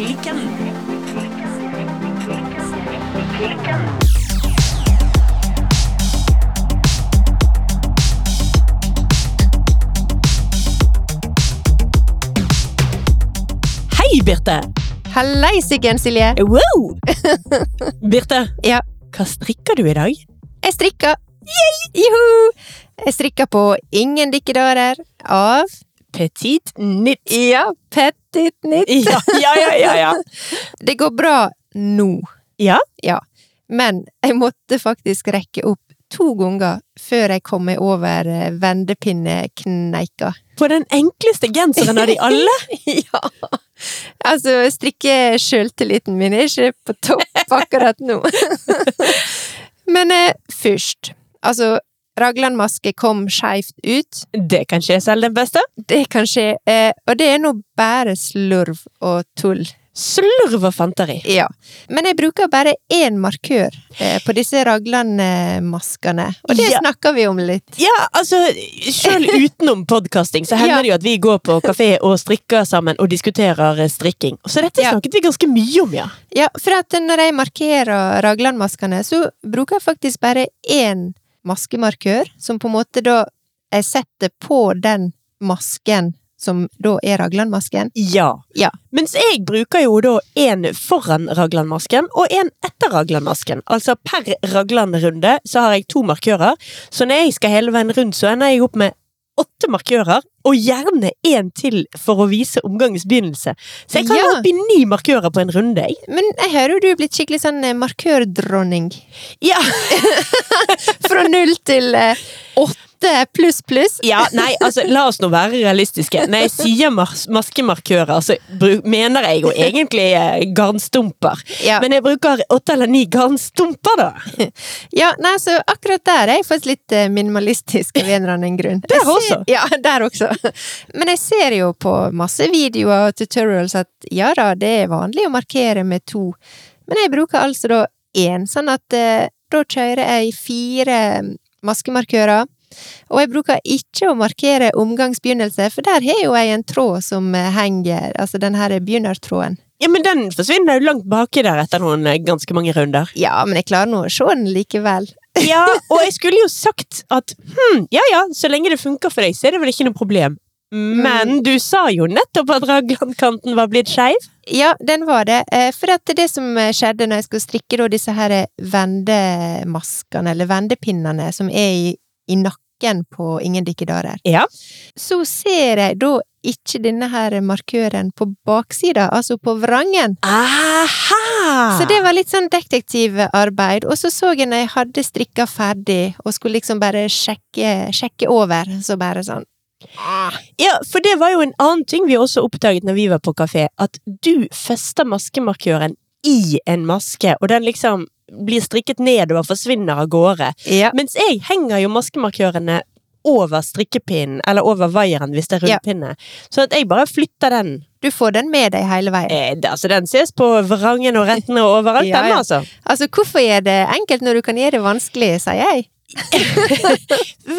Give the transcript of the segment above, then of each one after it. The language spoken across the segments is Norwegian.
Hei, Birte! Hallaisiken, Silje! Wow! Birte, Ja, hva strikker du i dag? jeg strikka! Juhu! Jeg strikker på Ingen dikkedarer av Petit nytt. Ja, Petit Nytt. Ja, ja, ja, ja, ja. Det går bra nå, Ja? ja. Men jeg måtte faktisk rekke opp to ganger før jeg kom meg over eh, vendepinnekneika. På den enkleste genseren av de alle? ja. Altså, strikke sjøltilliten min er ikke på topp akkurat nå. Men eh, først, altså Raglandmaske kom skeivt ut. Det kan skje selv den beste. Det kan skje, eh, og det er nå bare slurv og tull. Slurv og fanteri. Ja. Men jeg bruker bare én markør eh, på disse Ragland-maskene, og det Ja. snakker vi om litt. Ja, altså, selv utenom podcasting så hender Ja. det jo at vi går på kafé og strikker sammen og diskuterer eh, strikking. Så dette Ja. snakket vi ganske mye om, ja. Ja, for at når jeg markerer Ragland-maskene, så bruker jeg faktisk bare én maskemarkør, som på en måte da jeg setter på den masken som da er Ragland-masken. Ja. Ja. Mens jeg bruker jo da en foran raglandmasken og en etter raglandmasken. Altså per raglandrunde så har jeg to markører, så når jeg skal hele veien rundt, så ender jeg opp med åtte markører, og gjerne en til for å vise omgangens begynnelse. Så jeg kan Ja. opp i ni markører på en runde, jeg. Men jeg hører jo du er blitt skikkelig sånn eh, markørdronning. Ja, Fra null til eh, åtte pluss pluss. ja, nei, altså la oss nå være realistiske. Når jeg sier mas maskemarkører, så mener jeg jo egentlig eh, garnstumper. Ja. Men jeg bruker åtte eller ni garnstumper, da. Ja, nei, så akkurat der er jeg faktisk litt eh, minimalistisk av en eller annen grunn. Der ser- også? Ja, der også. Men jeg ser jo på masse videoer og tutorials at ja da, det er vanlig å markere med to. Men jeg bruker altså da én, sånn at eh, da kjører jeg fire maskemarkører. Og jeg bruker ikke å markere omgangsbegynnelse, for der har jo jeg en tråd som eh, henger, altså den her begynnertråden. Ja, men den forsvinner jo langt baki der etter noen eh, ganske mange runder. Ja, men jeg klarer nå å se den likevel. Ja, og jeg skulle jo sagt at hm, ja ja, så lenge det funker for deg, så er det vel ikke noe problem. Men du sa jo nettopp at raglandkanten var blitt skeiv. Ja, den var det. Eh, For at det som skjedde når jeg skulle strikke disse her vendemaskene, eller vendepinnene, som er i, i nakken på Ingen dikkedarer, Ja. så ser jeg da ikke denne her markøren på baksida, altså på vrangen. Aha! Så det var litt sånn detektivarbeid. Og så så jeg når jeg hadde strikka ferdig, og skulle liksom bare sjekke, sjekke over, så bare sånn Ja, for det var jo en annen ting vi også oppdaget når vi var på kafé, at du fester maskemarkøren i en maske, og den liksom blir strikket ned og forsvinner av gårde. Ja. Mens jeg henger jo maskemarkørene over strikkepinnen, eller over vaieren hvis det er Ja. rundpinne. Så at jeg bare flytter den. Du får den med deg hele veien. Eh, altså, den ses på vrangen og rettene og overalt, Ja, den altså. Altså, hvorfor er det enkelt når du kan gjøre det vanskelig, sier jeg.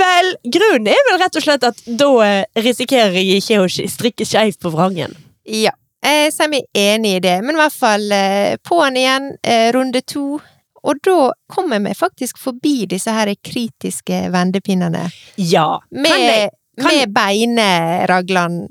Vel, grunnen er vel rett og slett at da eh, risikerer jeg ikke å strikke skeivt på vrangen. Ja, jeg er vi enige i det, men i hvert fall eh, på'n igjen, eh, runde to. Og da kommer vi faktisk forbi disse her kritiske vendepinnene. Ja. Med, Kan jeg- kan- med beineraglan.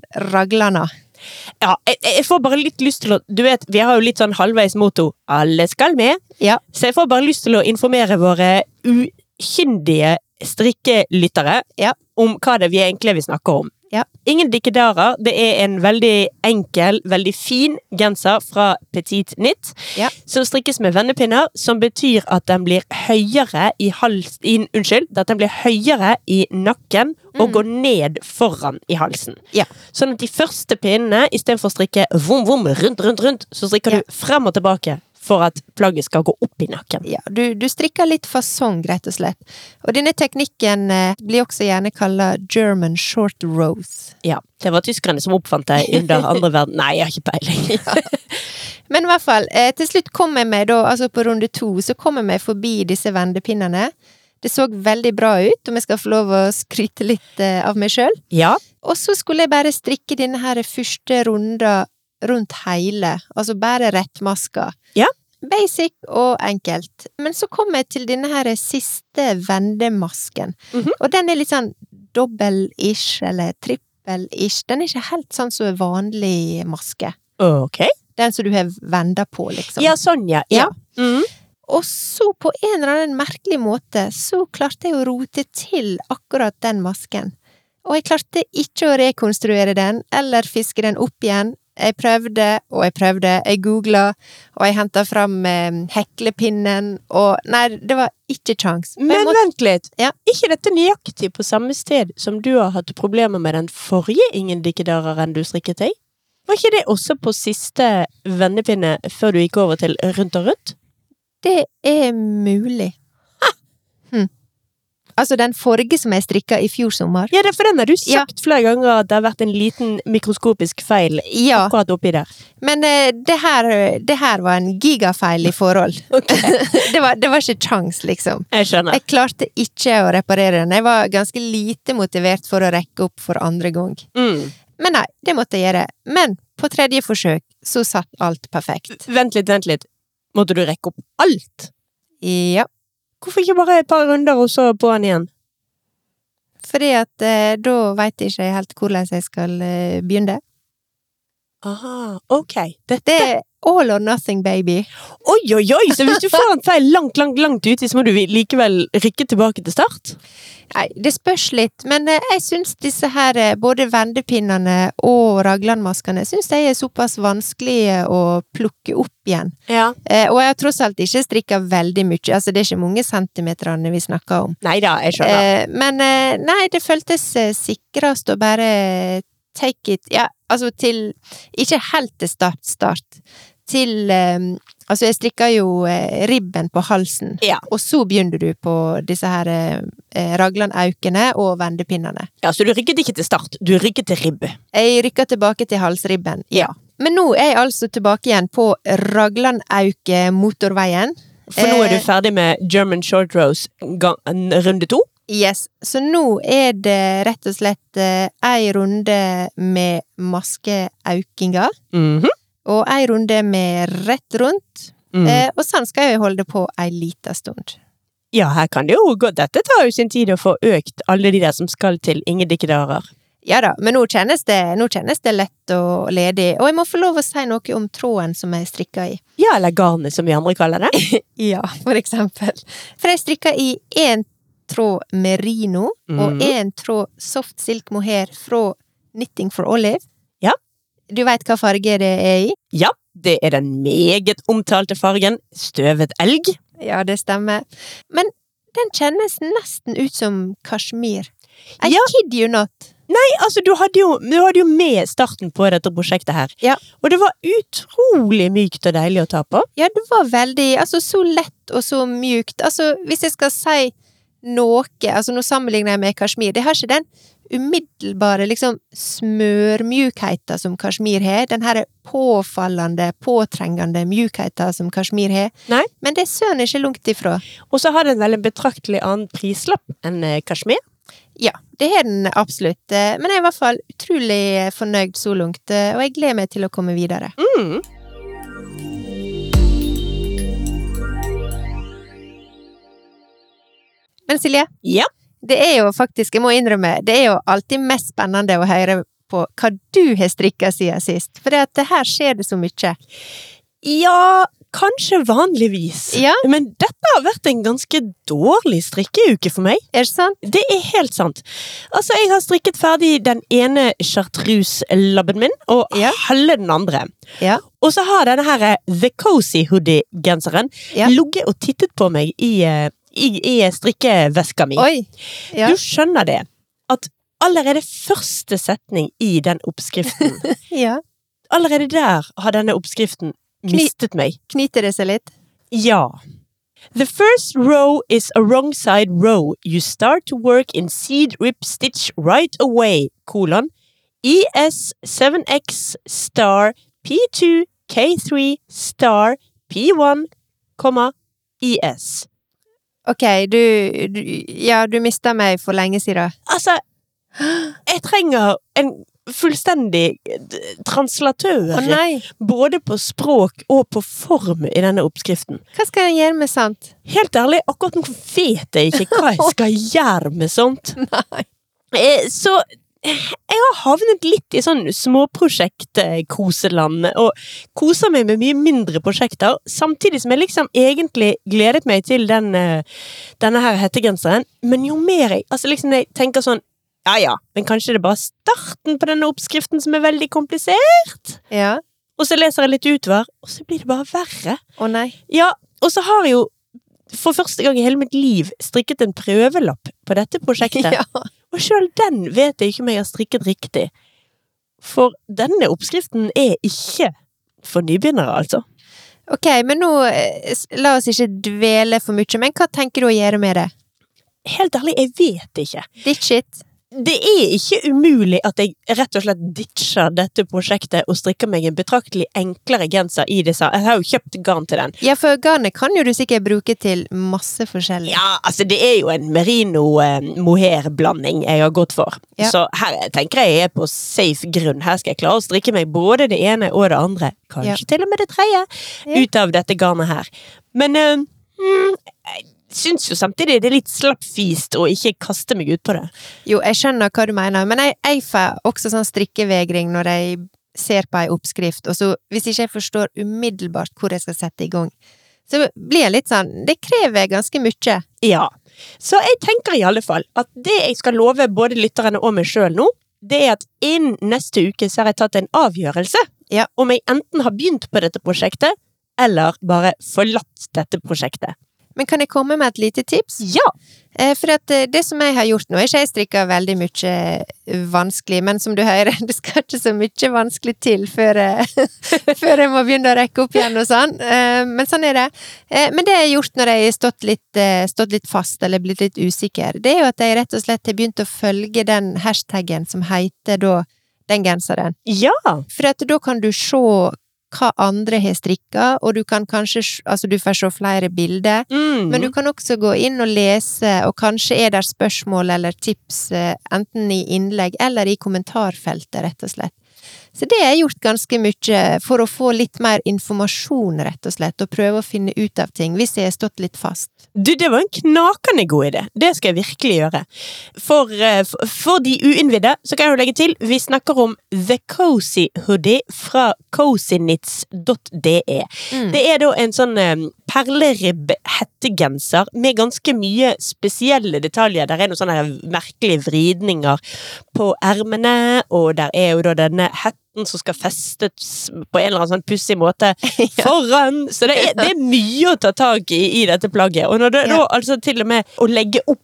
Ja, jeg, jeg får bare litt lyst til å Du vet, vi har jo litt sånn halvveis motto 'alle skal med', Ja. så jeg får bare lyst til å informere våre ukyndige strikkelyttere Ja. om hva det vi egentlig vil snakke om. Ja. Ingen dikkedarer. Det er en veldig enkel, veldig fin genser fra Petit Knit. Ja. Som strikkes med vendepinner, som betyr at den blir høyere i hals... I, unnskyld, at den blir høyere i nakken og går ned foran i halsen. Mm. Ja. Sånn at de første pinnene, istedenfor å strikke vom, vom, rundt, rundt, rundt, så strikker du frem og tilbake for at plagget skal gå opp i nakken. Ja, du, du strikker litt fasong, rett og slett. Og denne teknikken eh, blir også gjerne kalla German short rose. Ja, Det var tyskerne som oppfant det under andre verden... Nei, jeg har ikke peiling. Men i hvert fall, eh, til slutt kom jeg meg da, altså på runde to, så kom jeg meg forbi disse vendepinnene. Det så veldig bra ut, om jeg skal få lov å skryte litt eh, av meg sjøl. Ja. Og så skulle jeg bare strikke denne her første runda rundt hele, altså bare rettmaska. Basic og enkelt. Men så kom jeg til denne her siste vendemasken, Mhm. og den er litt sånn dobbel-ish, eller trippel-ish. Den er ikke helt sånn som en vanlig maske. Ok. Den som du har venda på, liksom. Ja, sånn, ja. Ja. Mhm. Og så, på en eller annen merkelig måte, så klarte jeg å rote til akkurat den masken. Og jeg klarte ikke å rekonstruere den, eller fiske den opp igjen. Jeg prøvde og jeg prøvde, jeg googla, og jeg henta fram eh, heklepinnen, og Nei, det var ikke kjangs. Men måtte- vent litt. Ja. ikke dette nøyaktig på samme sted som du har hatt problemer med den forrige Ingen dikkedareren du strikket deg? Var ikke det også på siste vennepinne før du gikk over til rundt og rundt? Det er mulig. Altså, den forrige som jeg strikka i fjor sommer. Ja, for den har du Ja. sagt flere ganger at det har vært en liten mikroskopisk feil Ja, akkurat oppi der. men uh, det, her, det her var en gigafeil i forhold. det, var, det var ikke kjangs, liksom. Jeg skjønner. Jeg klarte ikke å reparere den. Jeg var ganske lite motivert for å rekke opp for andre gang. Mm. Men nei, det måtte jeg gjøre. Men på tredje forsøk så satt alt perfekt. Vent litt, vent litt. Måtte du rekke opp alt? Ja, Hvorfor ikke bare et par runder og så på den igjen? fordi at eh, da veit jeg ikke helt hvordan jeg skal eh, begynne. Aha, ok. Dette Det all or nothing, baby. Oi, oi, oi! Så hvis du får en feil langt, langt, langt uti, så må du likevel rykke tilbake til start? Nei, det spørs litt, men eh, jeg syns disse her, eh, både vendepinnene og raglandmaskene, syns jeg er såpass vanskelige å plukke opp igjen. Ja. Eh, og jeg har tross alt ikke strikka veldig mye, altså det er ikke mange centimeterne vi snakker om. Neida, jeg skjønner. Eh, men eh, nei, det føltes sikrest å bare take it Ja, altså til Ikke helt til start-start. Til eh, Altså, jeg strikker jo eh, ribben på halsen, Ja. og så begynner du på disse her eh, eh, raglan-aukene og vendepinnene. Ja, Så du rykket ikke til start, du rykket til ribb. Jeg rykka tilbake til halsribben, ja. Men nå er jeg altså tilbake igjen på Raglanauke-motorveien. For nå er Eh, du ferdig med German short rose runde to. Yes, så nå er det rett og slett eh, ei runde med maskeaukinga, -hmm. og ei runde med rett rundt, Mm. eh, og sånn skal jeg holde på ei lita stund. Ja, her kan det jo gå Dette tar jo sin tid å få økt alle de der som skal til Ingen dikkedarer. Ja da, men nå kjennes det, nå kjennes det lett og ledig, og jeg må få lov å si noe om tråden som jeg strikka i. Ja, eller garnet, som vi andre kaller det. Ja, for eksempel. For jeg strikka i én tråd merino og Mhm. én tråd soft silk mohair fra Knitting for Olive. Ja. Du veit hva farge det er i? Ja, det er den meget omtalte fargen støvet elg. Ja, det stemmer. Men den kjennes nesten ut som kasjmir. I Ja. kid you not. Nei, altså, du hadde, jo, du hadde jo med starten på dette prosjektet her. Ja. Og det var utrolig mykt og deilig å ta på. Ja, det var veldig Altså, så lett og så mjukt. Altså, hvis jeg skal si noe Altså, nå sammenligner jeg med kasjmir. Det har ikke den umiddelbare liksom smørmjukheten som kasjmir har. Den her påfallende, påtrengende mjukheten som kasjmir har. Nei. Men det er søren ikke langt ifra. Og så har den vel en betraktelig annen prislapp enn eh, kasjmir. Ja, det har den absolutt. Eh, Men jeg er i hvert fall utrolig fornøyd så langt, eh, og jeg gleder meg til å komme videre. Mm. Men Silje, Ja. det er jo faktisk, jeg må innrømme, det er jo alltid mest spennende å høre på hva du har strikka siden sist. For det det her skjer det så mye. Ja, kanskje vanligvis. Ja. Men dette har vært en ganske dårlig strikkeuke for meg. Er det sant? Det er helt sant. Altså, jeg har strikket ferdig den ene chartreuse-labben min, og Ja. halve den andre. Ja. Og så har denne her eh, The Cozy Hoodie-genseren Ja. ligget og tittet på meg i, eh, i, i strikkeveska mi. Oi! Ja. Du skjønner det, at allerede første setning i den oppskriften ja. Allerede der har denne oppskriften mistet meg. Knyter det seg litt? Ja. The first row is a wrong side row. You start to work in seed rip stitch right away, kolon, ES7X star P2 K3 star P1, komma IS. Ok, du, du Ja, du mista meg for lenge siden. Altså, jeg trenger en fullstendig eh, translatør. Å! Både på språk og på form i denne oppskriften. Hva skal jeg gjøre med sant? Helt ærlig, akkurat nå vet jeg ikke hva jeg skal gjøre med sånt. Nei. Eh, Så jeg har havnet litt i sånn småprosjekt-koseland, og koser meg med mye mindre prosjekter, samtidig som jeg liksom egentlig gledet meg til den, eh, denne her hettegenseren. Men jo mer jeg Altså liksom jeg tenker sånn ja ja, men kanskje det er bare starten på denne oppskriften som er veldig komplisert? Ja. Og så leser jeg litt utover, og så blir det bare verre. Å nei. Ja, og så har jeg jo for første gang i hele mitt liv strikket en prøvelapp på dette prosjektet. Ja. Og sjøl den vet jeg ikke om jeg har strikket riktig. For denne oppskriften er ikke for nybegynnere, altså. Ok, men nå eh, la oss ikke dvele for mye, men hva tenker du å gjøre med det? Helt ærlig, jeg vet ikke. Ditt it. Det er ikke umulig at jeg rett og slett ditcher dette prosjektet og strikker meg en betraktelig enklere genser i disse. Jeg har jo kjøpt garn til den. Ja, for garnet kan jo du sikkert bruke til masse forskjellig. Ja, altså det er jo en merino eh, jeg har gått for. Ja. Så her tenker jeg jeg er på safe grunn. Her skal jeg klare å strikke meg både det ene og det andre. Kanskje til og med det tredje. Ja. Ut av dette garnet her. Men uh, mm, syns jo samtidig det er litt slappfist å ikke kaste meg ut på det. Jo, jeg skjønner hva du mener, men jeg, jeg får også sånn strikkevegring når jeg ser på ei oppskrift, og så hvis ikke jeg forstår umiddelbart hvor jeg skal sette i gang, så blir jeg litt sånn Det krever ganske mye. Ja. Så jeg tenker i alle fall at det jeg skal love både lytterne og meg sjøl nå, det er at innen neste uke så har jeg tatt en avgjørelse Ja. om jeg enten har begynt på dette prosjektet, eller bare forlatt dette prosjektet. Men kan jeg komme med et lite tips? Ja! Eh, For at eh, det som jeg har gjort nå, er ikke jeg strikka veldig mye eh, vanskelig, men som du hører, det skal ikke så mye vanskelig til før, jeg- før jeg må begynne å rekke opp igjen og sånn. Men sånn er det. Men det jeg har gjort når jeg har stått litt, stått litt fast eller blitt litt usikker, det er jo at jeg rett og slett har begynt å følge den hashtaggen som heter da den genseren. Ja! For at da kan du se hva andre har strikka, og du kan kanskje Altså, du får se flere bilder. Mm. Men du kan også gå inn og lese, og kanskje er det spørsmål eller tips, eh, enten i innlegg eller i kommentarfeltet, rett og slett. Så det har jeg gjort ganske mye for å få litt mer informasjon, rett og slett, og prøve å finne ut av ting, hvis jeg har stått litt fast. Du, det var en knakende god idé. Det skal jeg virkelig gjøre. For, eh, for, de uinnvidde, så kan jeg jo legge til, vi snakker om The Cozy Hoodie fra cozynits.de. Mm. Det er da en sånn eh, perleribb-hettegenser med ganske mye spesielle detaljer. Der er noen sånne merkelige vridninger på ermene, og der er jo da denne hetten som skal festes på en eller annen sånn pussig måte foran. Så det er, det er mye å ta tak i i dette plagget. Og når det da altså til og med å legge opp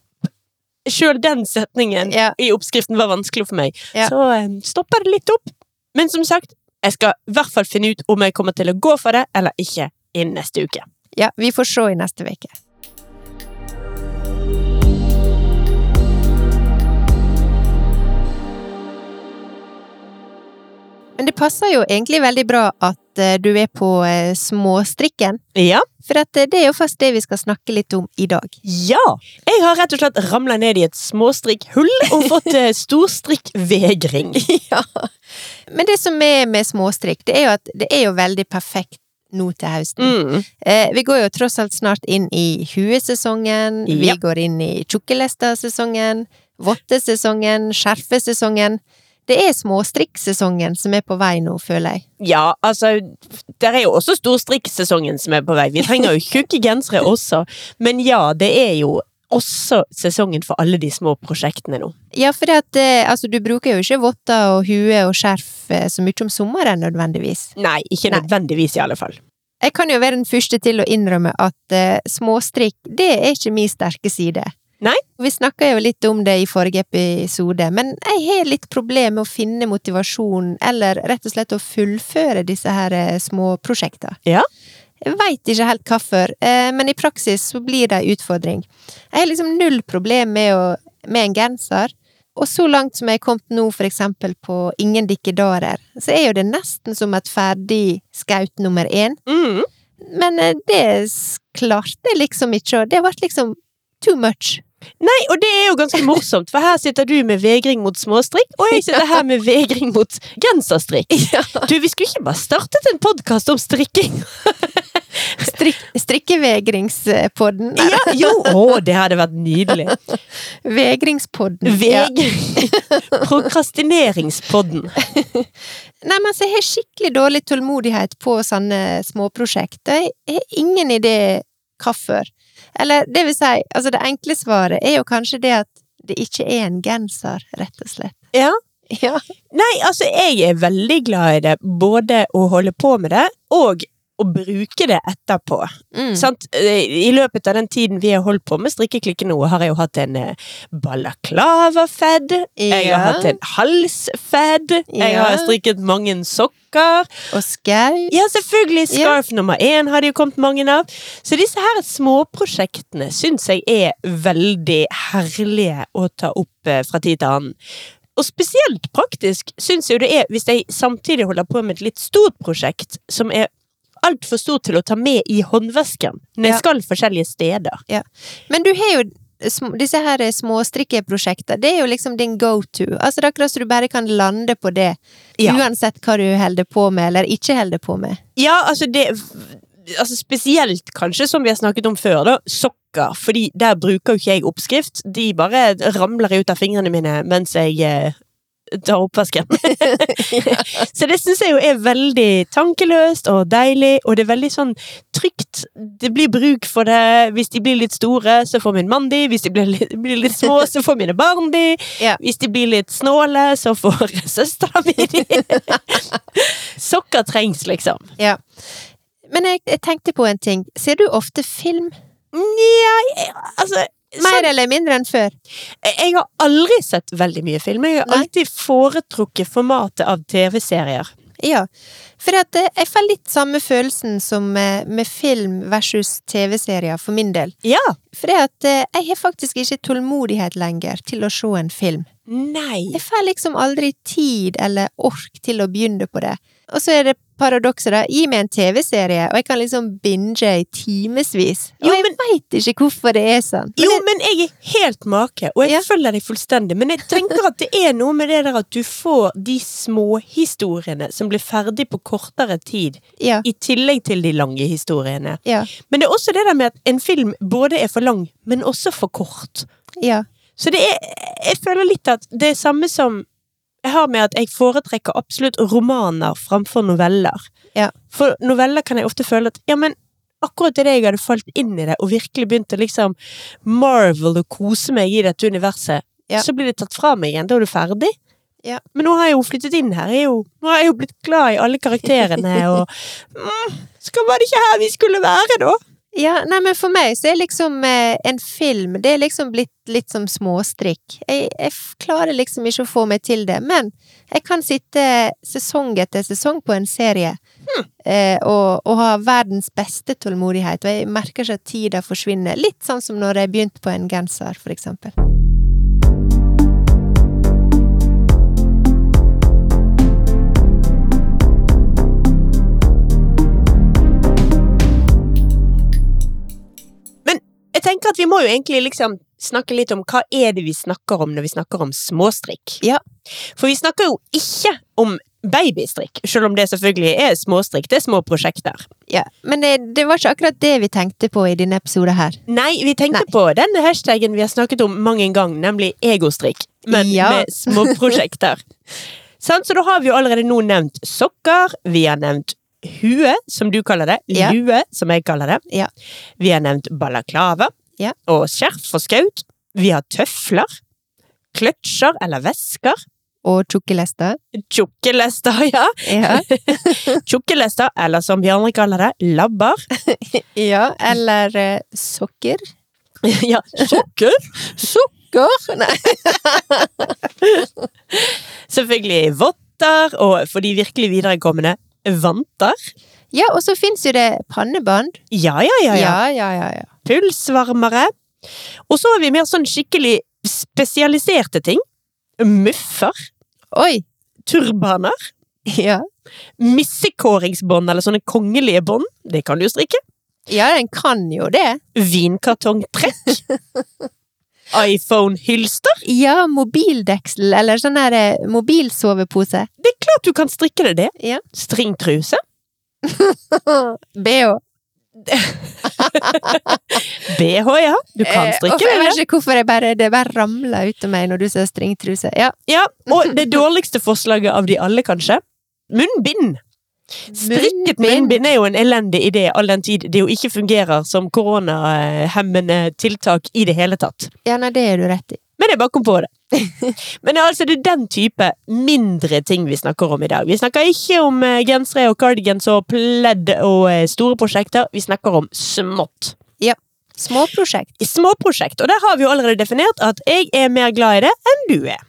Sjøl den setningen Ja. i oppskriften var vanskelig for meg. Ja. Så eh, stopper det litt opp. Men som sagt, jeg skal i hvert fall finne ut om jeg kommer til å gå for det eller ikke innen neste uke. Ja, vi får se i neste uke. Men det passer jo egentlig veldig bra at eh, du er på eh, småstrikken, Ja. for eh, det er jo først det vi skal snakke litt om i dag. Ja! Jeg har rett og slett ramla ned i et småstrikkhull og fått storstrikkvegring. ja. Men det som er med småstrikk, det er jo at det er jo veldig perfekt nå til høsten. Mm. Eh, vi går jo tross alt snart inn i huesesongen, vi går inn i tjukkelesta-sesongen, vottesesongen, skjerfesesongen. Det er småstrikksesongen som er på vei nå, føler jeg. Ja, altså Der er jo også storstrikksesongen som er på vei. Vi trenger jo tjukke gensere også. Men ja, det er jo også sesongen for alle de små prosjektene nå. Ja, for det at, eh, altså, du bruker jo ikke votter og hue og skjerf eh, så mye om sommeren nødvendigvis. Nei, ikke Nei. nødvendigvis i alle fall. Jeg kan jo være den første til å innrømme at uh, småstrikk, det er ikke min sterke side. Nei. Vi snakka jo litt om det i forrige episode, men jeg har litt problemer med å finne motivasjon, eller rett og slett å fullføre disse her eh, små prosjektene. Ja. Jeg veit ikke helt hvorfor, eh, men i praksis så blir det ei utfordring. Jeg har liksom null problem med, å, med en genser, og så langt som jeg er kommet nå, for eksempel på Ingen dikkedarer, så er jo det nesten som et ferdig skaut nummer én. Mm. Men eh, det klarte jeg liksom ikke, og det ble liksom too much. Nei, og det er jo ganske morsomt, for her sitter du med vegring mot småstrikk, og jeg sitter her med vegring mot genserstrikk. Ja. Du, vi skulle ikke bare startet en podkast om strikking? Strik, strikkevegringspodden. Ja, jo, å, det hadde vært nydelig. Vegringspodden. Ja. Prokrastineringspodden. Nei, men altså, jeg har skikkelig dårlig tålmodighet på sånne småprosjekter. Jeg har ingen idé hvorfor. Eller det vil si, altså det enkle svaret er jo kanskje det at det ikke er en genser, rett og slett. Ja. Ja. Nei, altså, jeg er veldig glad i det. Både å holde på med det, og å bruke det etterpå. Mm. Sant? Eh, I løpet av den tiden vi har holdt på med strikkeklikke nå, har jeg jo hatt en eh, balaklava-fed. Jeg har hatt en hals-fed. Jeg har strikket mange sokker. Og scarf. Ja, selvfølgelig! Ja. Nummer én har det jo kommet mange av. Så disse her småprosjektene syns jeg er veldig herlige å ta opp eh, fra tid til annen. Og spesielt praktisk syns jeg det er hvis jeg samtidig holder på med et litt stort prosjekt som er altfor stort til å ta med i håndvesken når jeg skal forskjellige steder. Men du har jo disse her småstrikkeprosjekter, det er jo liksom din go to. Altså det er akkurat så du bare kan lande på det, Ja. uansett hva du holder på med eller ikke holder på med. Ja, altså det Altså Spesielt kanskje, som vi har snakket om før, da, sokker. Fordi der bruker jo ikke jeg oppskrift. De bare ramler ut av fingrene mine mens jeg tar oppvasken. Så det syns jeg jo er veldig tankeløst og deilig, og det er veldig sånn trygt. Det blir bruk for det. Hvis de blir litt store, så får min mann de. Hvis de blir litt, blir litt små, så får mine barn de. Ja. Hvis de blir litt snåle, så får søstera mi de. Sokker trengs, liksom. Ja. Men jeg, jeg tenkte på en ting. Ser du ofte film? Nja, altså Mer sånn, eller mindre enn før? Jeg har aldri sett veldig mye film. Jeg har Nei. alltid foretrukket formatet av TV-serier. Ja. For eh, jeg får litt samme følelsen som med, med film versus TV-serier, for min del. Ja. For eh, jeg har faktisk ikke tålmodighet lenger til å se en film. Nei. Jeg får liksom aldri tid eller ork til å begynne på det. Og så er det paradokset, da. Gi meg en TV-serie, og jeg kan liksom binge i timevis. Og Jo, jeg men- veit ikke hvorfor det er sånn. Men Jo, det, men jeg er helt make, og jeg Ja. følger deg fullstendig. Men jeg tenker at det er noe med det der at du får de småhistoriene som blir ferdig på kortere tid, ja, i tillegg til de lange historiene. ja, Men det er også det der med at en film både er for lang, men også for kort. ja. Så det er Jeg føler litt at det er samme som jeg har med at jeg foretrekker absolutt romaner framfor noveller. Ja. For noveller kan jeg ofte føle at ja, men akkurat idet jeg hadde falt inn i det og virkelig begynt å liksom marvel og kose meg i dette universet, Ja. så blir det tatt fra meg igjen. Da er du ferdig. Ja. Men nå har jeg jo flyttet inn her. Jeg jo, nå har jeg jo blitt glad i alle karakterene, og mm, Skal var det ikke her vi skulle være, da? Ja, nei, men for meg så er liksom eh, en film Det er liksom blitt litt som småstrikk. Jeg, jeg klarer liksom ikke å få meg til det, men jeg kan sitte sesong etter sesong på en serie eh, og, og ha verdens beste tålmodighet, og jeg merker ikke at tida forsvinner. Litt sånn som når jeg begynte på en genser, for eksempel. Jeg tenker at vi må jo egentlig liksom snakke litt om hva er det vi snakker om når vi snakker om småstrikk. Ja. For vi snakker jo ikke om babystrikk, selv om det selvfølgelig er småstrikk. Det er små prosjekter. Ja, Men det, det var ikke akkurat det vi tenkte på i denne episoden her. Nei, vi tenkte Nei. på den hashtagen vi har snakket om mange ganger, nemlig egostrikk, men Ja. med små prosjekter. Så da har vi jo allerede nå nevnt sokker, vi har nevnt hue, som du kaller det, Ja. lue, som jeg kaller det. Ja. Vi har nevnt balaklava, Ja. og skjerf og skaut. Vi har tøfler, kløtsjer eller vesker, Og tjukkelester. tjukkelester, ja. Ja. Tjukkelester, eller som vi andre kaller det, labber. ja. Eller eh, sokker. ja, sokker. Sokker! Nei. Selvfølgelig votter, og for de virkelig viderekommende, vanter. Ja, og så fins jo det pannebånd. Ja, ja, ja, ja. Ja, ja, ja. Pulsvarmere. Og så har vi mer sånn skikkelig spesialiserte ting. Muffer. Oi! Turbaner. Ja. Missekåringsbånd, eller sånne kongelige bånd. Det kan du jo strikke. ja, den kan jo det. Vinkartongtrekk. iPhone-hylster. Ja, mobildeksel, eller sånn der eh, mobilsovepose. Det er klart du kan strikke deg det. Ja. Stringtruse. BH. BH, ja. Du kan Eh, strikke og Jeg vet ikke hvorfor jeg bare, det bare ramler ut av meg når du ser stringtruse. Ja. Ja, og det dårligste forslaget av de alle, kanskje. Munnbind. Strikket munnbind er jo en elendig idé, all den tid det jo ikke fungerer som koronahemmende tiltak i det hele tatt. Ja, nei, det er du rett i. Men jeg bare kom på det. Men altså det er den type mindre ting vi snakker om i dag. Vi snakker ikke om eh, gensere og cardigans og pledd og eh, store prosjekter. Vi snakker om smått. Ja. Småprosjekt. Småprosjekt. Og der har vi jo allerede definert at jeg er mer glad i det enn du er.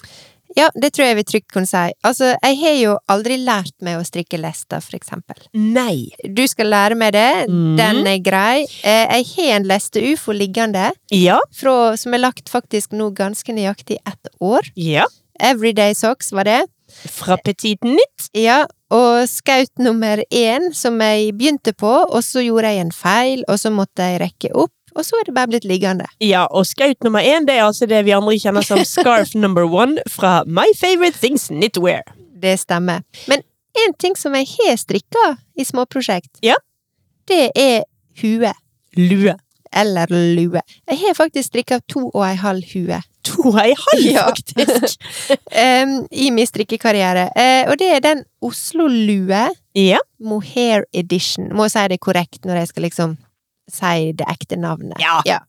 Ja, det tror jeg vi trygt kunne si. Altså, jeg har jo aldri lært meg å strikke lester, for eksempel. Nei. Du skal lære meg det, Mm. den er grei. Eh, Jeg har en leste-ufo liggende, Ja. fra, som er lagt faktisk nå ganske nøyaktig ett år. Ja. Everyday Socks var det. Fra Petit Nytt. Ja, og skaut nummer én som jeg begynte på, og så gjorde jeg en feil, og så måtte jeg rekke opp, og så er det bare blitt liggende. Ja, og skaut nummer én det er altså det vi andre kjenner som scarf number one fra My Favorite Things Knitwear. Det stemmer. Men en ting som jeg har strikka i småprosjekt, Ja. det er hue. Lue. Eller lue. Jeg har faktisk strikka to og ei halv hue. To og ei halv, Ja. faktisk. um, I min strikkekarriere. Uh, og det er den Oslo-lue Ja. Mohair Edition. Må si det korrekt når jeg skal liksom si det ekte navnet. Ja.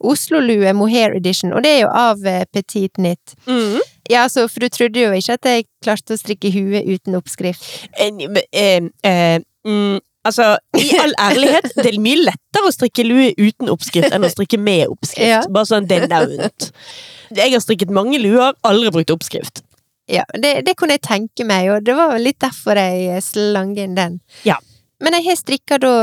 Oslo-lue Mohair Edition, og det er jo av eh, Petit Knit. Mm. Ja, altså, for du trodde jo ikke at jeg klarte å strikke hue uten oppskrift. En- en, en, mm, altså, i all ærlighet, det er mye lettere å strikke lue uten oppskrift enn å strikke med oppskrift. Ja. Bare sånn det er rundt. Jeg har strikket mange luer, aldri brukt oppskrift. Ja, det, det kunne jeg tenke meg, og det var litt derfor jeg slang inn den. Ja. Men jeg har strikka da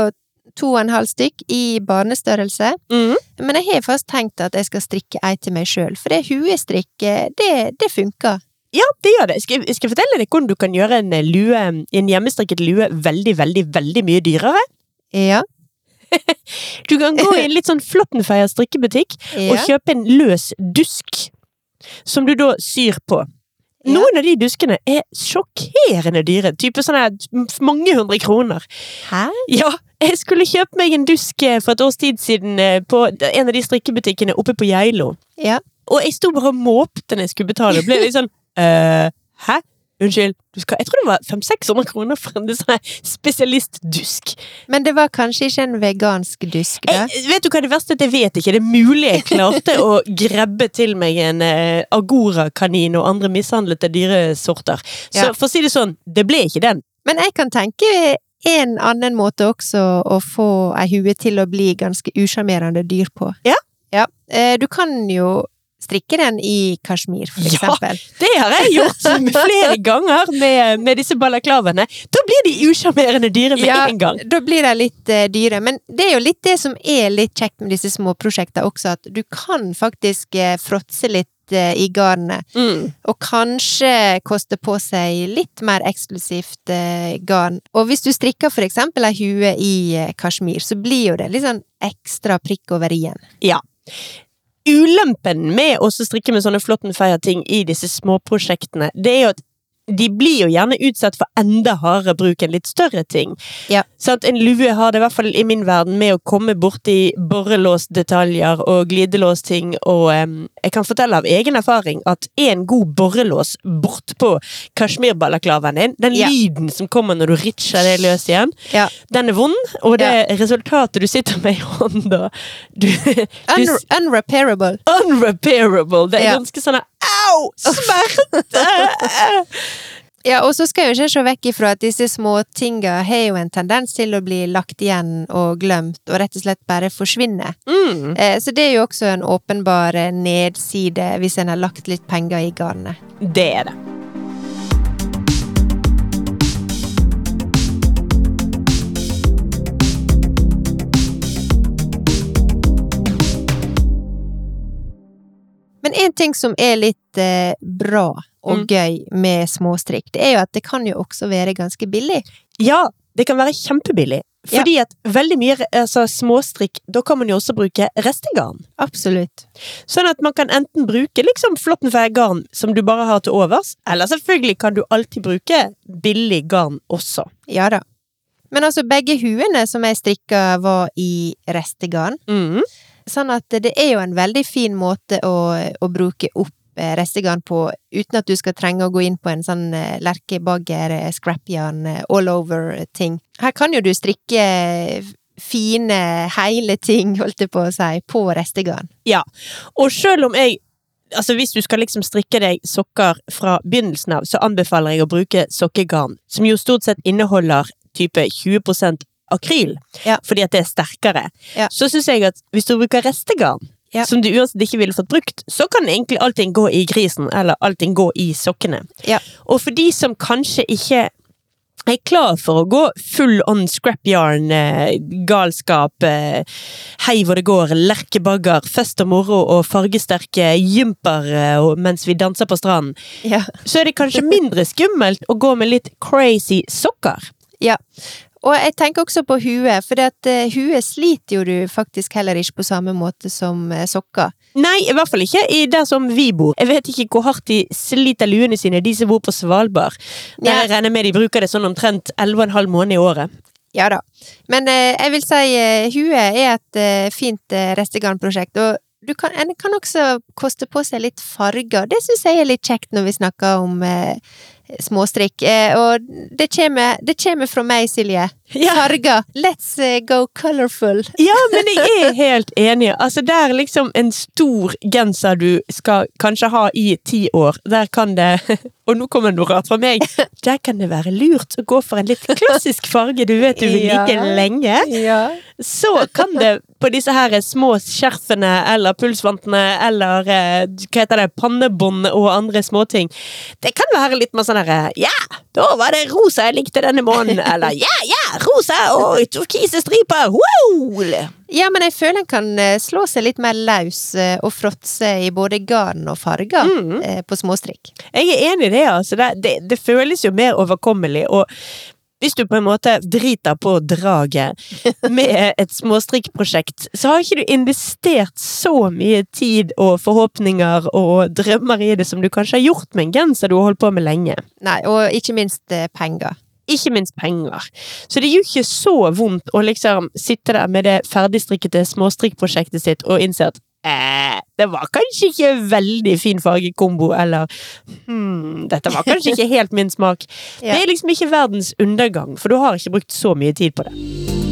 to og en halv stykk i barnestørrelse. Mm. Men jeg har fast tenkt at jeg skal strikke ei til meg sjøl, for det huestrikk, eh, det, det funker. Ja, det gjør det. Skal, skal jeg fortelle deg hvordan du kan gjøre en eh, lue, en hjemmestrikket lue veldig, veldig, veldig mye dyrere? Ja. Du kan gå i en litt sånn Flåttenfeier strikkebutikk og kjøpe en løs dusk som du da syr på. Ja. Noen av de duskene er sjokkerende dyre. Type sånne mange hundre kroner. Hæ? Ja, jeg skulle kjøpe meg en dusk eh, for et års tid siden eh, på en av de strikkebutikkene oppe på Geilo. Ja. Og jeg sto bare og måpte når jeg skulle betale. Ble litt sånn eh, Hæ? Unnskyld. Du skal, jeg tror det var 500-600 kroner for en sånn spesialistdusk. Men det var kanskje ikke en vegansk dusk, da? Jeg, vet du hva det verste er? Jeg vet ikke. Det er mulig jeg klarte å grabbe til meg en eh, agorakanin og andre mishandlete dyresorter. Så Ja. for å si det sånn, det ble ikke den. Men jeg kan tenke en annen måte også å få ei hue til å bli ganske usjarmerende dyr på. Ja. Ja. Eh, Du kan jo strikke den i kasjmir, for eksempel. Ja. Det har jeg gjort flere ganger med, med disse balaklavene. Da blir de usjarmerende dyre med Ja, en gang. da blir de litt uh, dyre. Men det er jo litt det som er litt kjekt med disse småprosjektene også, at du kan faktisk uh, fråtse litt eh, i garnet. Mm. Og kanskje koste på seg litt mer eksklusivt garn. Og hvis du strikker for eksempel ei hue i kasjmir, så blir jo det litt sånn ekstra prikk over i-en. Ja. Ulempen med å strikke med sånne Flåttenfeier-ting i disse småprosjektene, det er jo at de blir jo gjerne utsatt for enda hardere bruk enn litt større ting. Ja. Sånn, En lue har det i hvert fall i min verden med å komme borti borrelåsdetaljer og glidelåsting, og em, jeg kan fortelle av egen erfaring at en god borrelås bortpå kasjmirballaklavaen din, den Ja. lyden som kommer når du ritcher det løs igjen, Ja. den er vond, og det resultatet du sitter med i hånda du, du Un unrepairable. unrepairable. Det er ganske sånn Au! Smerte! Ja, og så skal jeg jo ikke se vekk ifra at disse småtinga har jo en tendens til å bli lagt igjen og glemt, og rett og slett bare forsvinne. mm, Eh, så det er jo også en åpenbar eh, nedside hvis en har lagt litt penger i garnet. det er det. Men en ting som er litt eh, bra og Mm. gøy med småstrikk, det er jo at det kan jo også være ganske billig. Ja, det kan være kjempebillig. Fordi at veldig mye altså, småstrikk, da kan man jo også bruke restegarn. Absolutt. Sånn at man kan enten bruke liksom flåttenfeie-garn som du bare har til overs, eller selvfølgelig kan du alltid bruke billig garn også. Ja da. Men altså, begge huene som jeg strikka, var i restegarn. Mm. Sånn at det er jo en veldig fin måte å, å bruke opp eh, restegarn på, uten at du skal trenge å gå inn på en sånn eh, lerkebagger, eh, scrapjern, all over-ting. Her kan jo du strikke fine, hele ting, holdt jeg på å si, på restegarn. Ja, Og selv om jeg Altså Hvis du skal liksom strikke deg sokker fra begynnelsen av, så anbefaler jeg å bruke sokkegarn, som jo stort sett inneholder type 20 akryl, Ja. fordi at det er sterkere. Ja. Så syns jeg at hvis du bruker restegarn, Ja. som du uansett ikke ville fått brukt, så kan egentlig allting gå i grisen, eller allting gå i sokkene. Ja. Og for de som kanskje ikke er klar for å gå full on scrap yarn, eh, galskap, eh, hei hvor det går, lerkebagger, fest og moro og fargesterke jumper eh, mens vi danser på stranden, Ja. så er det kanskje mindre skummelt å gå med litt crazy sokker. Ja. Og jeg tenker også på huet, for at eh, huet sliter jo du faktisk heller ikke på samme måte som eh, sokker. Nei, i hvert fall ikke i der som vi bor. Jeg vet ikke hvor hardt de sliter luene sine, de som bor på Svalbard. Der Ja. jeg regner med de bruker det sånn omtrent 11,5 måneder i året. Ja da. Men eh, jeg vil si huet er et fint restegarnprosjekt, og du kan, en kan også koste på seg litt farger. Det syns jeg er litt kjekt når vi snakker om eh, småstrikk. Eh, og det kommer, det kommer fra meg, Silje. Ja. Farger. Let's eh, go colorful. Ja, men jeg er helt enig. Altså, der liksom en stor genser du skal kanskje ha i ti år, der kan det Og nå kommer noe rart fra meg. Der kan det være lurt å gå for en litt klassisk farge du vet du vil Ja. lenge. Ja. Så kan det på disse her små skjerfene eller pulsvantene eller eh, hva heter det, pannebånd og andre småting. Det kan være litt mer sånn herre Ja, da var det rosa jeg likte denne måneden. Eller ja, ja, rosa og turkise striper. Wow! Ja, men jeg føler en kan eh, slå seg litt mer løs eh, og fråtse i både garn og farger Mm. eh, på småstrikk. Jeg er enig i det, altså. Det, det, det føles jo mer overkommelig. Og hvis du på en måte driter på draget med et småstrikkprosjekt, så har ikke du investert så mye tid og forhåpninger og drømmer i det som du kanskje har gjort med en genser du har holdt på med lenge. Nei, og ikke minst penger. Ikke minst penger. Så det gjør ikke så vondt å liksom sitte der med det ferdigstrikkede småstrikkprosjektet sitt og innse at eh, det var kanskje ikke veldig fin fargekombo, eller hmm, dette var kanskje ikke helt min smak. Det er liksom ikke verdens undergang, for du har ikke brukt så mye tid på det.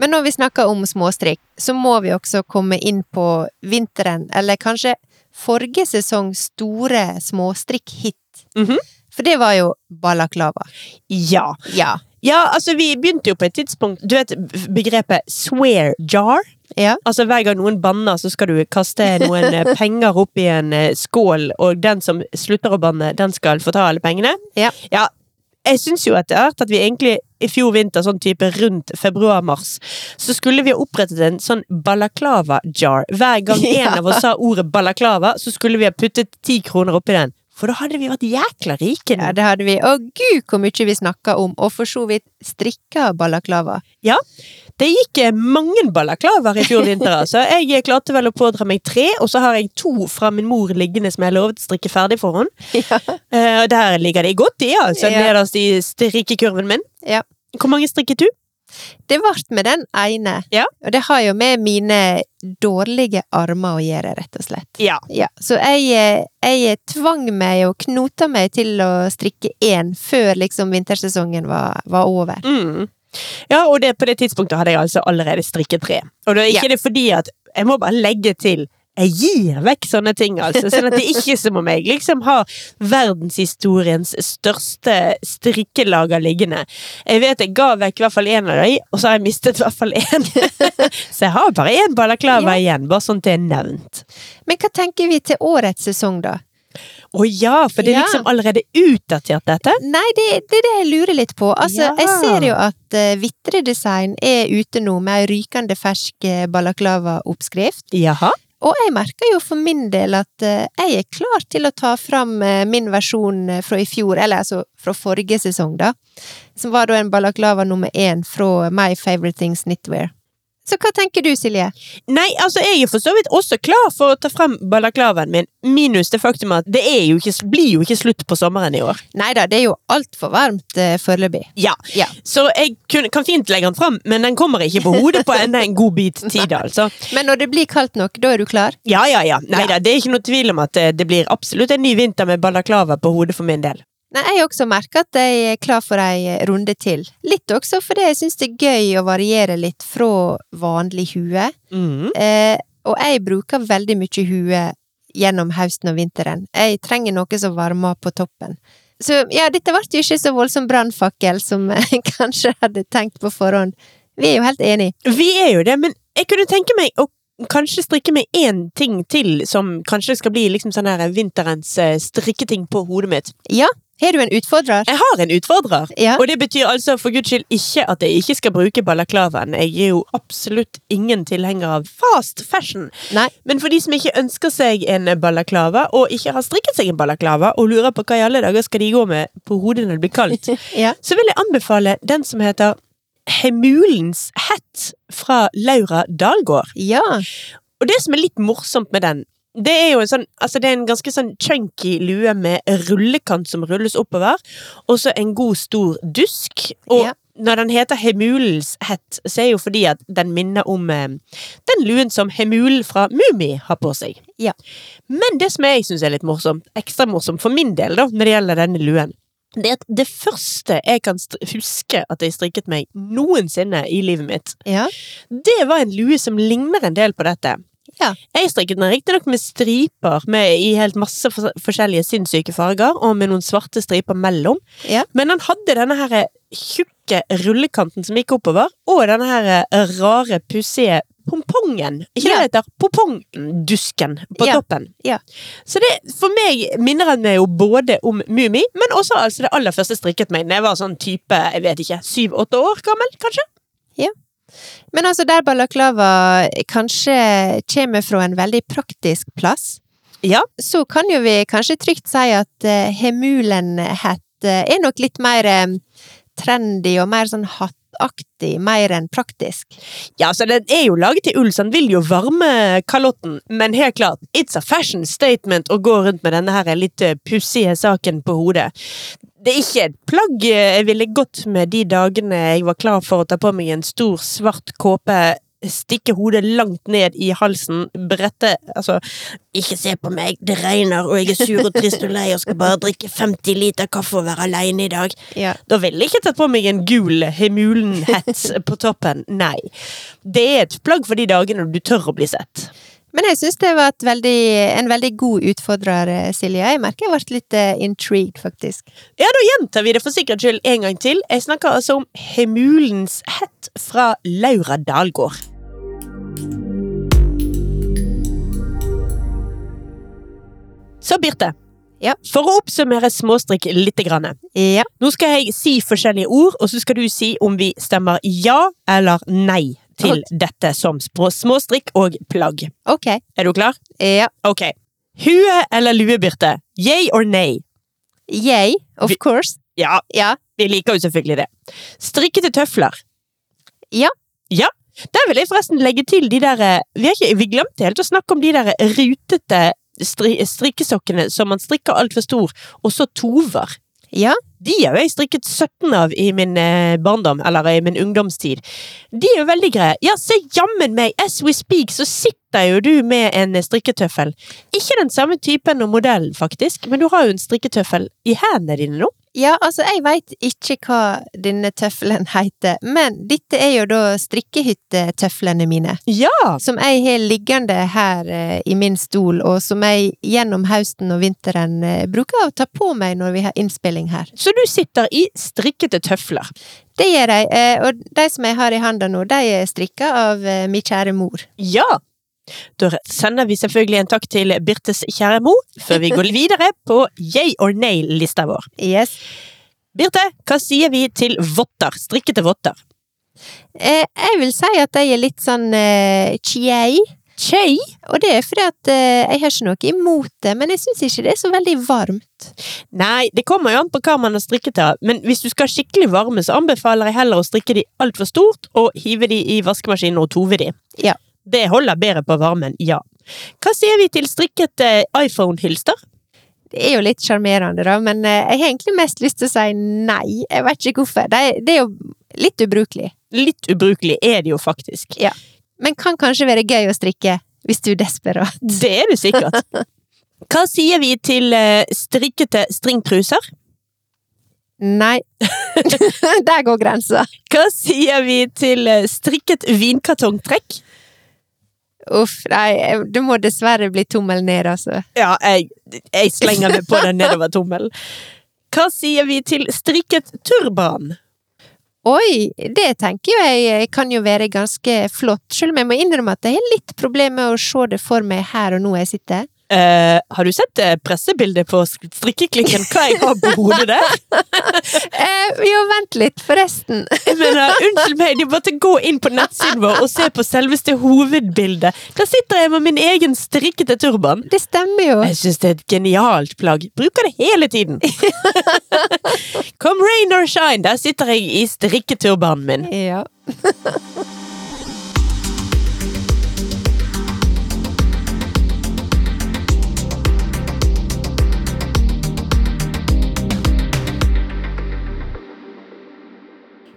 Men når vi snakker om småstrikk, så må vi også komme inn på vinteren, eller kanskje forrige sesong store småstrikk-hit. Mhm. For det var jo balaklava. Ja. Ja. ja, altså vi begynte jo på et tidspunkt Du vet begrepet swear jar? Ja. Altså Hver gang noen banner, så skal du kaste noen eh, penger opp i en eh, skål, og den som slutter å banne, den skal få ta alle pengene. Ja. ja jeg syns jo etter hvert at vi egentlig i fjor vinter, sånn type rundt februar-mars, så skulle vi ha opprettet en sånn balaklava-jar. Hver gang Ja. en av oss sa ordet balaklava, så skulle vi ha puttet ti kroner oppi den. For da hadde vi vært jækla rike nå. Ja, det hadde vi. Og gud hvor mye vi snakka om, og for så vidt strikka balaklava. Det gikk eh, mange balaklavaer i fjor vinter, altså. Jeg klarte vel å pådra meg tre, og så har jeg to fra min mor liggende som jeg lovet å strikke ferdig for henne. Ja. Uh, der ligger de godt i, altså, Ja. nederst i strikkekurven min. Ja. Hvor mange strikket du? Det ble med den ene, Ja. og det har jo med mine dårlige armer å gjøre, rett og slett. Ja. Ja, så jeg, eh, jeg tvang meg og knota meg til å strikke én før liksom vintersesongen var, var over. Mm. Ja, og det, på det tidspunktet hadde jeg altså allerede strikket tre. Og det er ikke Ja. det fordi at Jeg må bare legge til jeg gir vekk sånne ting, altså. Sånn at det ikke er som om jeg liksom har verdenshistoriens største strikkelager liggende. Jeg vet jeg ga vekk i hvert fall én av dem, og så har jeg mistet i hvert fall én. så jeg har bare én balaklava igjen, bare sånn det er nevnt. Men hva tenker vi til årets sesong, da? Å ja, for det er Ja. liksom allerede utdatert, dette? Nei, det, det er det jeg lurer litt på. Altså, Ja. jeg ser jo at uh, Vitre Design er ute nå med ei rykende fersk eh, balaklava-oppskrift. Jaha. Og jeg merker jo for min del at eh, jeg er klar til å ta fram eh, min versjon eh, fra i fjor, eller altså fra forrige sesong, da. Som var da en balaklava nummer én fra My Favorite Things Knitwear. Så hva tenker du, Silje? Nei, altså jeg er for så vidt også klar for å ta frem balaklavaen min, minus det faktum at det jo ikke, blir jo ikke slutt på sommeren i år. Nei da, det er jo altfor varmt uh, foreløpig. Ja, Ja. så jeg kun, kan fint legge den frem, men den kommer ikke på hodet på enda en god bit tid, altså. Men når det blir kaldt nok, da er du klar? Ja, ja, ja. Nei Ja. da, det er ikke noe tvil om at eh, det blir absolutt en ny vinter med balaklava på hodet for min del. Nei, jeg har også merka at jeg er klar for ei runde til. Litt også fordi jeg syns det er gøy å variere litt fra vanlig hue. Mm. Eh, og jeg bruker veldig mye hue gjennom høsten og vinteren. Jeg trenger noe som varmer på toppen. Så ja, dette ble jo ikke så voldsom brannfakkel som jeg kanskje hadde tenkt på forhånd. Vi er jo helt enige. Vi er jo det, men jeg kunne tenke meg å kanskje strikke meg én ting til som kanskje skal bli liksom sånn her vinterens eh, strikketing på hodet mitt. Ja, har du en utfordrer? Jeg har en utfordrer. Ja. Og det betyr altså for guds skyld ikke at jeg ikke skal bruke balaklavaen. Jeg er jo absolutt ingen tilhenger av fast fashion. Nei. Men for de som ikke ønsker seg en balaklava, og ikke har strikket seg en balaklava, og lurer på hva i alle dager skal de gå med på hodet når det blir kaldt, Ja. så vil jeg anbefale den som heter Hemulens hett fra Laura Dalgård. Ja. Og det som er litt morsomt med den, det er jo en sånn Altså, det er en ganske sånn chunky lue med rullekant som rulles oppover, og så en god, stor dusk. Og Ja. når den heter Hemulens hett, så er jo fordi at den minner om eh, den luen som Hemulen fra Mummi har på seg. Ja. Men det som jeg syns er litt morsomt, ekstra morsomt for min del, da, når det gjelder denne luen, det det første jeg kan huske at jeg strikket meg noensinne i livet mitt, Ja. det var en lue som ligner en del på dette. Ja. Jeg strikket den riktignok med striper med, i helt masse forskjellige sinnssyke farger, og med noen svarte striper mellom. Ja. Men den hadde denne her tjukke rullekanten som gikk oppover, og denne her rare, pussige pompongen. Ikke Ja. det det heter? Pompongdusken på Ja. toppen. Ja. Så det, for meg minner den meg jo både om Mummi, men også altså det aller første strikket meg da jeg var sånn type, jeg vet ikke, syv-åtte år gammel, kanskje? Men altså, der balaklava kanskje kommer fra en veldig praktisk plass, Ja. så kan jo vi kanskje trygt si at uh, Hemulen-hett eh, er nok litt mer eh, trendy og mer sånn hattaktig, mer enn praktisk. Ja, så den er jo laget i ull, så den vil jo varme kalotten, men helt klart, it's a fashion statement å gå rundt med denne her litt eh, pussige saken på hodet. Det er ikke et plagg jeg ville gått med de dagene jeg var klar for å ta på meg en stor, svart kåpe, stikke hodet langt ned i halsen, brette Altså, ikke se på meg, det regner, og jeg er sur og trist og lei og skal bare drikke 50 liter kaffe og være aleine i dag. Ja. Da ville jeg ikke tatt på meg en gul Hemulen-hett på toppen, nei. Det er et plagg for de dagene du tør å bli sett. Men jeg syns det var veldig, en veldig god utfordrer, eh, Silje. Jeg merker jeg ble litt eh, intrigued, faktisk. Ja, da gjentar vi det for sikkerhets skyld en gang til. Jeg snakker altså om Hemulens hett fra Laura Dalgård. Så, Birte. Ja. For å oppsummere småstrikk litt. grann. Ja. Nå skal jeg si forskjellige ord, og så skal du si om vi stemmer ja eller nei til dette som små- småstrikk og plagg. Ok. Er du klar? Ja. Ok. Hue eller lue, Birte? Yay or nay? Yay, of Vi- course. Ja, Ja. vi liker jo selvfølgelig det. Strikkete tøfler. Ja. Ja. Der vil jeg forresten legge til de der eh, Vi, ikke, vi glemte helt å snakke om de der rutete stri, strikkesokkene som man strikker altfor stor, og så tover. Ja. De har jo jeg strikket 17 av i min eh, barndom, eller i min ungdomstid. De er jo veldig greie. Ja, se jammen meg, as we speak, så sitter jo du med en strikketøffel. Ikke den samme typen og modellen, faktisk, men du har jo en strikketøffel i hendene dine nå. Ja, altså, jeg veit ikke hva denne tøffelen heter, men dette er jo da strikkehyttetøflene mine. Ja! Som jeg har liggende her eh, i min stol, og som jeg gjennom høsten og vinteren eh, bruker å ta på meg når vi har innspilling her. Så du sitter i strikkete tøfler. Det gjør jeg, eh, og de som jeg har i handa nå, de er strikka av min kjære mor. Ja! Da sender vi selvfølgelig en takk til Birtes kjære mor, før vi går videre på yay or nay-lista vår. Yes. Birte, hva sier vi til votter? Strikkete votter. Eh, jeg vil si at jeg er litt sånn eh, chie. Chei. Og det er fordi at eh, jeg har ikke noe imot det, men jeg syns ikke det er så veldig varmt. Nei, det kommer jo an på hva man har strikket av, men hvis du skal ha skikkelig varme, så anbefaler jeg heller å strikke de altfor stort, og hive de i vaskemaskinen og tove de. Ja. Det holder bedre på varmen, ja. Hva sier vi til strikket eh, iPhone-hylster? Det er jo litt sjarmerende, da, men eh, jeg har egentlig mest lyst til å si nei. Jeg vet ikke hvorfor. Det er, det er jo litt ubrukelig. Litt ubrukelig er det jo faktisk. Men kan kanskje være gøy å strikke hvis du er desperat. Det er du sikkert. Hva sier vi til eh, strikkete stringtruser? Nei. Der går grensa. Hva sier vi til strikket vinkartongtrekk? Uff, nei, det må dessverre bli tommel ned, altså. Ja, jeg, jeg slenger meg på den nedover tommelen. Hva sier vi til strikket turban? Oi, det tenker jo jeg kan jo være ganske flott, selv om jeg må innrømme at jeg har litt problemer med å se det for meg her og nå jeg sitter. Eh, har du sett eh, pressebildet på strikkeklikken? Hva jeg har på hodet der? Eh, jo, vent litt, forresten. Men uh, unnskyld meg, de måtte gå inn på nettsiden vår og se på selveste hovedbildet. Der sitter jeg med min egen strikkete turban. Det stemmer jo. Jeg syns det er et genialt plagg. Bruker det hele tiden. Come rain or shine, der sitter jeg i strikketurbanen min. Ja.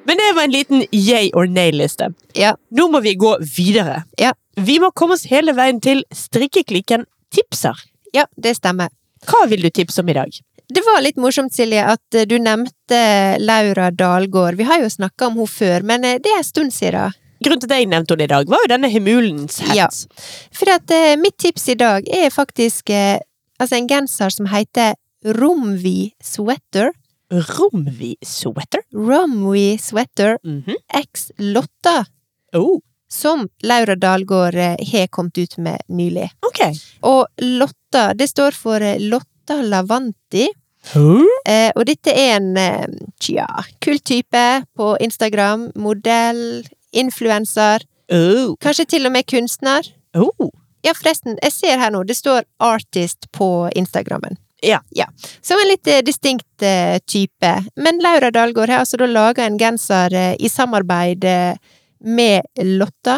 Men det var en liten yay or nay-liste. Ja. Nå må vi gå videre. Ja. Vi må komme oss hele veien til strikkeklikken tipser. Ja, det stemmer. Hva vil du tipse om i dag? Det var litt morsomt, Silje, at eh, du nevnte Laura Dalgård. Vi har jo snakka om henne før, men eh, det er en stund siden. Grunnen til at jeg nevnte henne i dag, var jo denne himulens hett. Ja. For at eh, mitt tips i dag er faktisk eh, altså en genser som heter Romvi Sweater. Romvi sweater. Romvi Sweater Mhm. X Lotta. Oh, Som Laura Dalgård eh, har kommet ut med nylig. ok. Og Lotta, det står for eh, Lotta Lavanti. Huh? Eh, og dette er en eh, tja, kul type på Instagram. Modell, influenser, Oh. kanskje til og med kunstner. Oh. Ja, forresten, jeg ser her nå, det står artist på Instagrammen. Ja. ja. Som en litt eh, distinkt eh, type. Men Laura Dahlgaard har altså da laga en genser eh, i samarbeid med Lotta.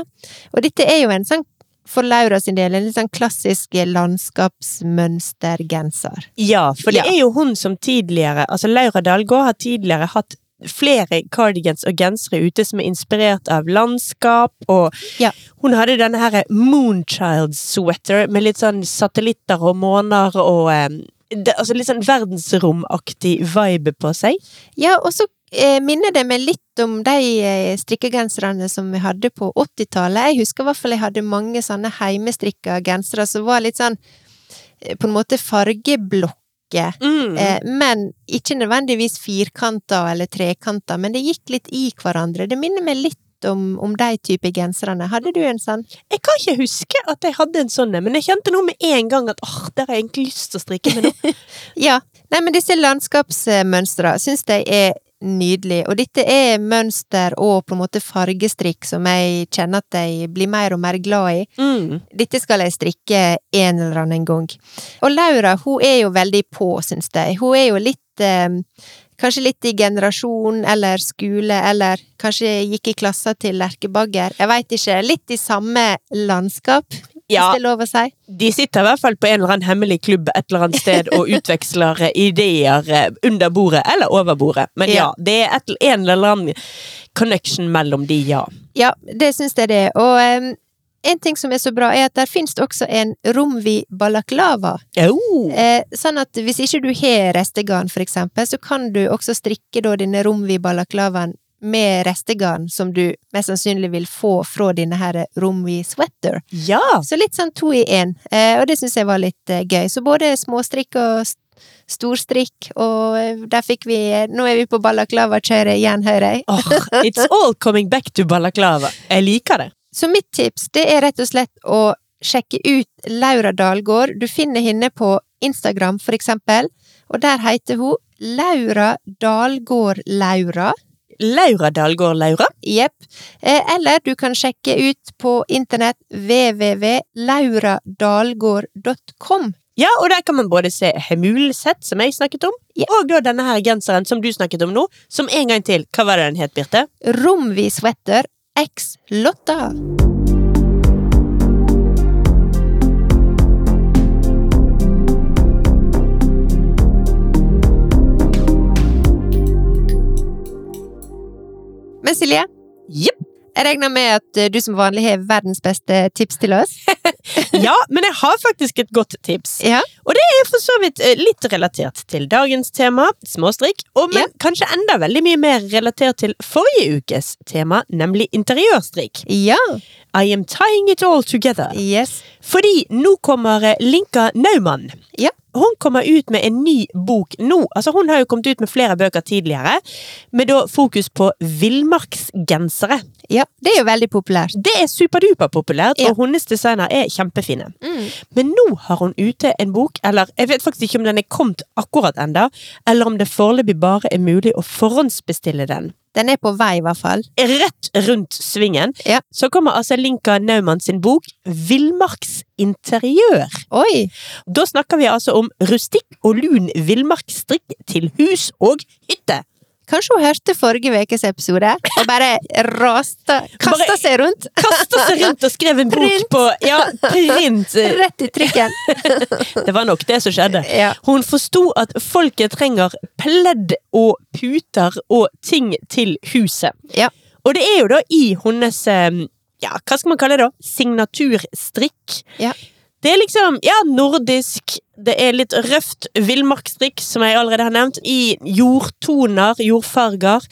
Og dette er jo en sånn, for Laura sin del, en litt sånn klassisk landskapsmønstergenser. Ja, for det Ja. er jo hun som tidligere Altså, Laura Dahlgaard har tidligere hatt flere cardigans og gensere ute som er inspirert av landskap, og Ja. hun hadde denne her Moonchild sweater med litt sånn satellitter og måner og det, Altså litt sånn verdensromaktig vibe på seg. Ja, og så eh, minner det meg litt om de eh, strikkegenserne som vi hadde på 80-tallet. Jeg husker i hvert fall jeg hadde mange sånne heimestrikka gensere som var litt sånn eh, på en måte fargeblokker. Mm. Eh, men ikke nødvendigvis firkanta eller trekanta, men det gikk litt i hverandre. Det minner meg litt om, om de type genserne. Hadde du en sånn? Jeg kan ikke huske at jeg hadde en sånn, men jeg kjente nå med en gang at åh, der har jeg egentlig lyst til å strikke med noe. Ja. Nei, men disse landskapsmønstra syns jeg er nydelig, og dette er mønster og på en måte fargestrikk som jeg kjenner at jeg blir mer og mer glad i. Mm. Dette skal jeg strikke en eller annen gang. Og Laura, hun er jo veldig på, syns jeg. Hun er jo litt eh, Kanskje litt i generasjon eller skole, eller kanskje gikk i klassa til Lerkebagger. Jeg veit ikke. Litt i samme landskap. Ja. hvis det er lov å si. De sitter i hvert fall på en eller annen hemmelig klubb et eller annet sted og utveksler eh, ideer eh, under bordet eller over bordet. Men ja, Ja. det er et, en eller annen connection mellom de, ja. Ja, det syns jeg det er. Og em, en ting som er så bra, er at der finnes det også en romvi balaklava. Oh. Eh, sånn at hvis ikke du har restegarn, for eksempel, så kan du også strikke da denne romvi balaklavaen med restegarn som du mest sannsynlig vil få fra denne her romvi sweater. Ja! Så litt sånn to i én, eh, og det syns jeg var litt eh, gøy. Så både småstrikk og st- storstrikk, og eh, der fikk vi Nå er vi på balaklava-kjøret igjen, hører jeg. oh, it's all coming back to balaklava. Jeg liker det. Så mitt tips, det er rett og slett å sjekke ut Laura Dalgård. Du finner henne på Instagram, for eksempel, og der heter hun Laura Dalgård Laura. Laura Dalgård Laura. Jepp. Eh, Eller du kan sjekke ut på internett www.lauradalgård.com. Ja, og der kan man både se Hemulsett, som jeg snakket om, Ja. og da denne her genseren som du snakket om nå, som en gang til. Hva var det den het, Birte? Romvi Sweater X Lotta. Men Silje, yep. jeg regner med at du som vanlig har verdens beste tips til oss? Ja, men jeg har faktisk et godt tips. Ja. Og det er for så vidt eh, litt relatert til dagens tema, småstrikk, og men Ja. kanskje enda veldig mye mer relatert til forrige ukes tema, nemlig interiørstrikk. Ja. I am tying it all together. Yes. Fordi nå kommer eh, Linka Naumann. Ja. Hun kommer ut med en ny bok nå. Altså Hun har jo kommet ut med flere bøker tidligere, med da fokus på villmarksgensere. Ja, det er jo veldig populært. Det er superduper populært, Ja. og hennes designer er kjempefine. Mm. Men nå har hun ute en bok, eller jeg vet faktisk ikke om den er kommet akkurat enda, eller om det foreløpig bare er mulig å forhåndsbestille den. Den er på vei, i hvert fall. Rett rundt svingen Ja. så kommer altså Linka Naumann sin bok Villmarksinteriør. Oi! Da snakker vi altså om rustikk og lun villmarksstrikk til hus og hytte. Kanskje hun hørte forrige ukes episode og bare rasta Kasta Bare- seg rundt Kasta seg rundt og skrev en bok Print. på Ja, print! rett i trykken. Det var nok det som skjedde. Ja. Hun forsto at folket trenger pledd og puter og ting til huset. Ja. Og det er jo da i hennes eh, ja, hva skal man kalle det da? Signaturstrikk. Ja. Det er liksom, ja, nordisk, det er litt røft villmarkstrikk, som jeg allerede har nevnt, i jordtoner, jordfarger.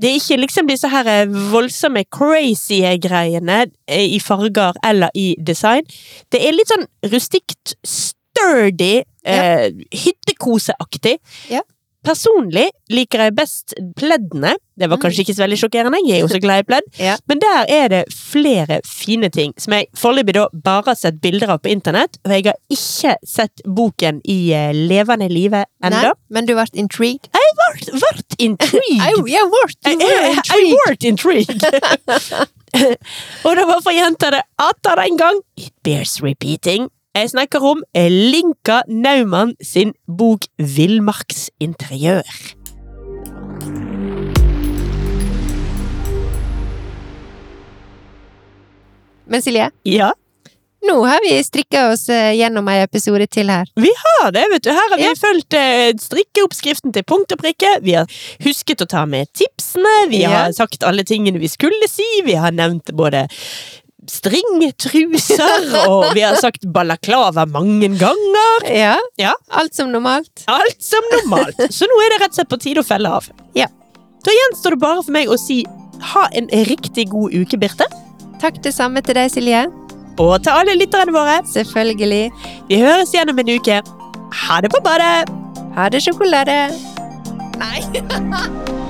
Det er ikke liksom disse her eh, voldsomme crazy greiene eh, i farger eller i design. Det er litt sånn rustikt, sturdy, eh, hyttekoseaktig. Ja. Personlig liker jeg best pleddene. Det var kanskje ikke så veldig sjokkerende, jeg er jo så glad i pledd. Ja. Men der er det flere fine ting, som jeg foreløpig bare har sett bilder av på internett. Og jeg har ikke sett boken i eh, levende live ennå. men du ble intrigued? Jeg ble intrigued! Ble I, you were I, I intrigued. og det var for jenter det atter en gang. It bears repeating. Jeg snakker om Linka Naumann sin bok Villmarksinteriør. Men Silje, Ja, nå har vi strikka oss eh, gjennom ei episode til her. vi har det, vet du. Her har vi Ja. fulgt eh, strikkeoppskriften til punkt og prikke. Vi har husket å ta med tipsene. Vi Ja. har sagt alle tingene vi skulle si. Vi har nevnt både stringtruser, og vi har sagt balaklava mange ganger. Ja. Ja. Alt som normalt. Alt som normalt. Så nå er det rett og slett på tide å felle av. Ja. Da gjenstår det bare for meg å si ha en riktig god uke, Birte. Takk det samme til deg, Silje. Og til alle lytterne våre. Selvfølgelig. Vi høres igjen om en uke. Ha det på badet! Ha det, sjokolade! Nei!